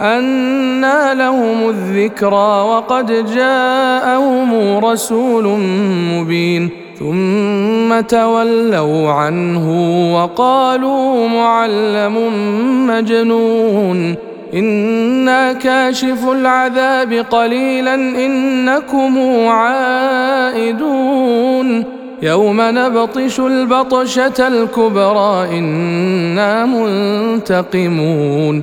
أنى لهم الذكرى وقد جاءهم رسول مبين ثم تولوا عنه وقالوا معلم مجنون أنا كاشف العذاب قليلا انكم عائدون يوم نبطش البطشه الكبرى أنا منتقمون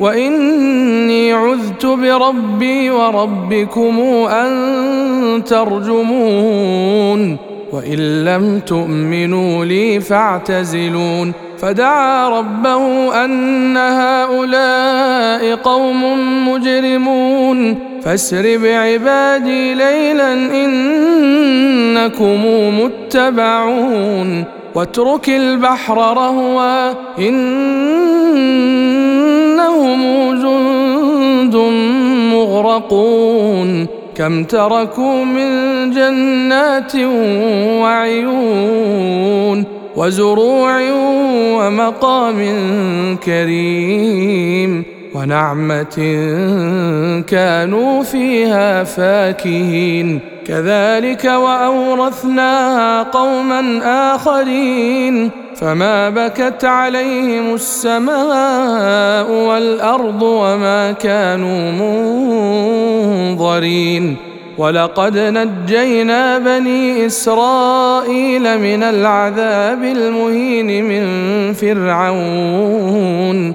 واني عذت بربي وربكم ان ترجمون وان لم تؤمنوا لي فاعتزلون فدعا ربه ان هؤلاء قوم مجرمون فاسر بعبادي ليلا انكم متبعون واترك البحر رهوا انهم مغرقون كم تركوا من جنات وعيون وزروع ومقام كريم ونعمة كانوا فيها فاكهين. كذلك واورثناها قوما آخرين. فما بكت عليهم السماء والأرض وما كانوا منظرين. ولقد نجينا بني إسرائيل من العذاب المهين من فرعون.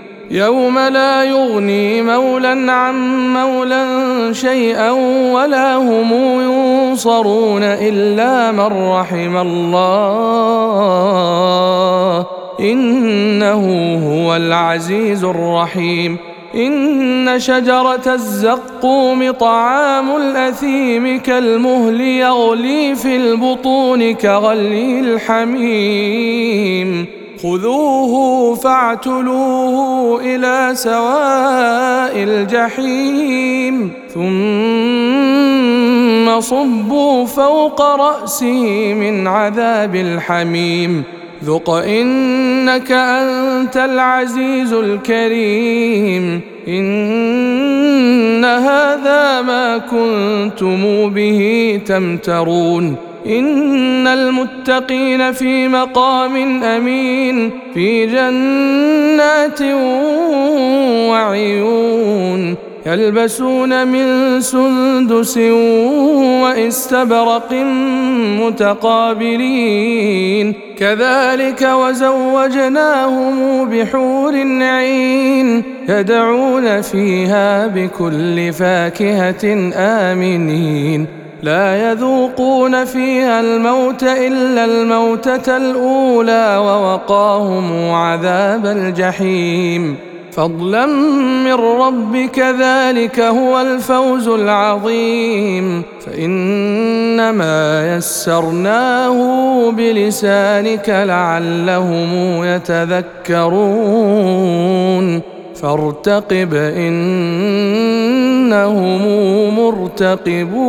يوم لا يغني مولى عن مولى شيئا ولا هم ينصرون إلا من رحم الله. إنه هو العزيز الرحيم. إن شجرة الزقوم طعام الأثيم كالمهل يغلي في البطون كغلي الحميم. خذوه فاعتلوه إلى سواء الجحيم. ثم صبوا فوق راسه من عذاب الحميم. ذق إنك أنت العزيز الكريم. إن هذا ما كنتم به تمترون. إن المتقين في مقام أمين في جنات وعيون يلبسون من سندس واستبرق متقابلين. كذلك وزوجناهم بحور عين يدعون فيها بكل فاكهة آمنين. لا يذوقون فيها الموت إلا الموتة الأولى ووقاهم عذاب الجحيم. فضلا من ربك ذلك هو الفوز العظيم. فإنما يسرناه بلسانك لعلهم يتذكرون. فارتقب إنهم مرتقبون.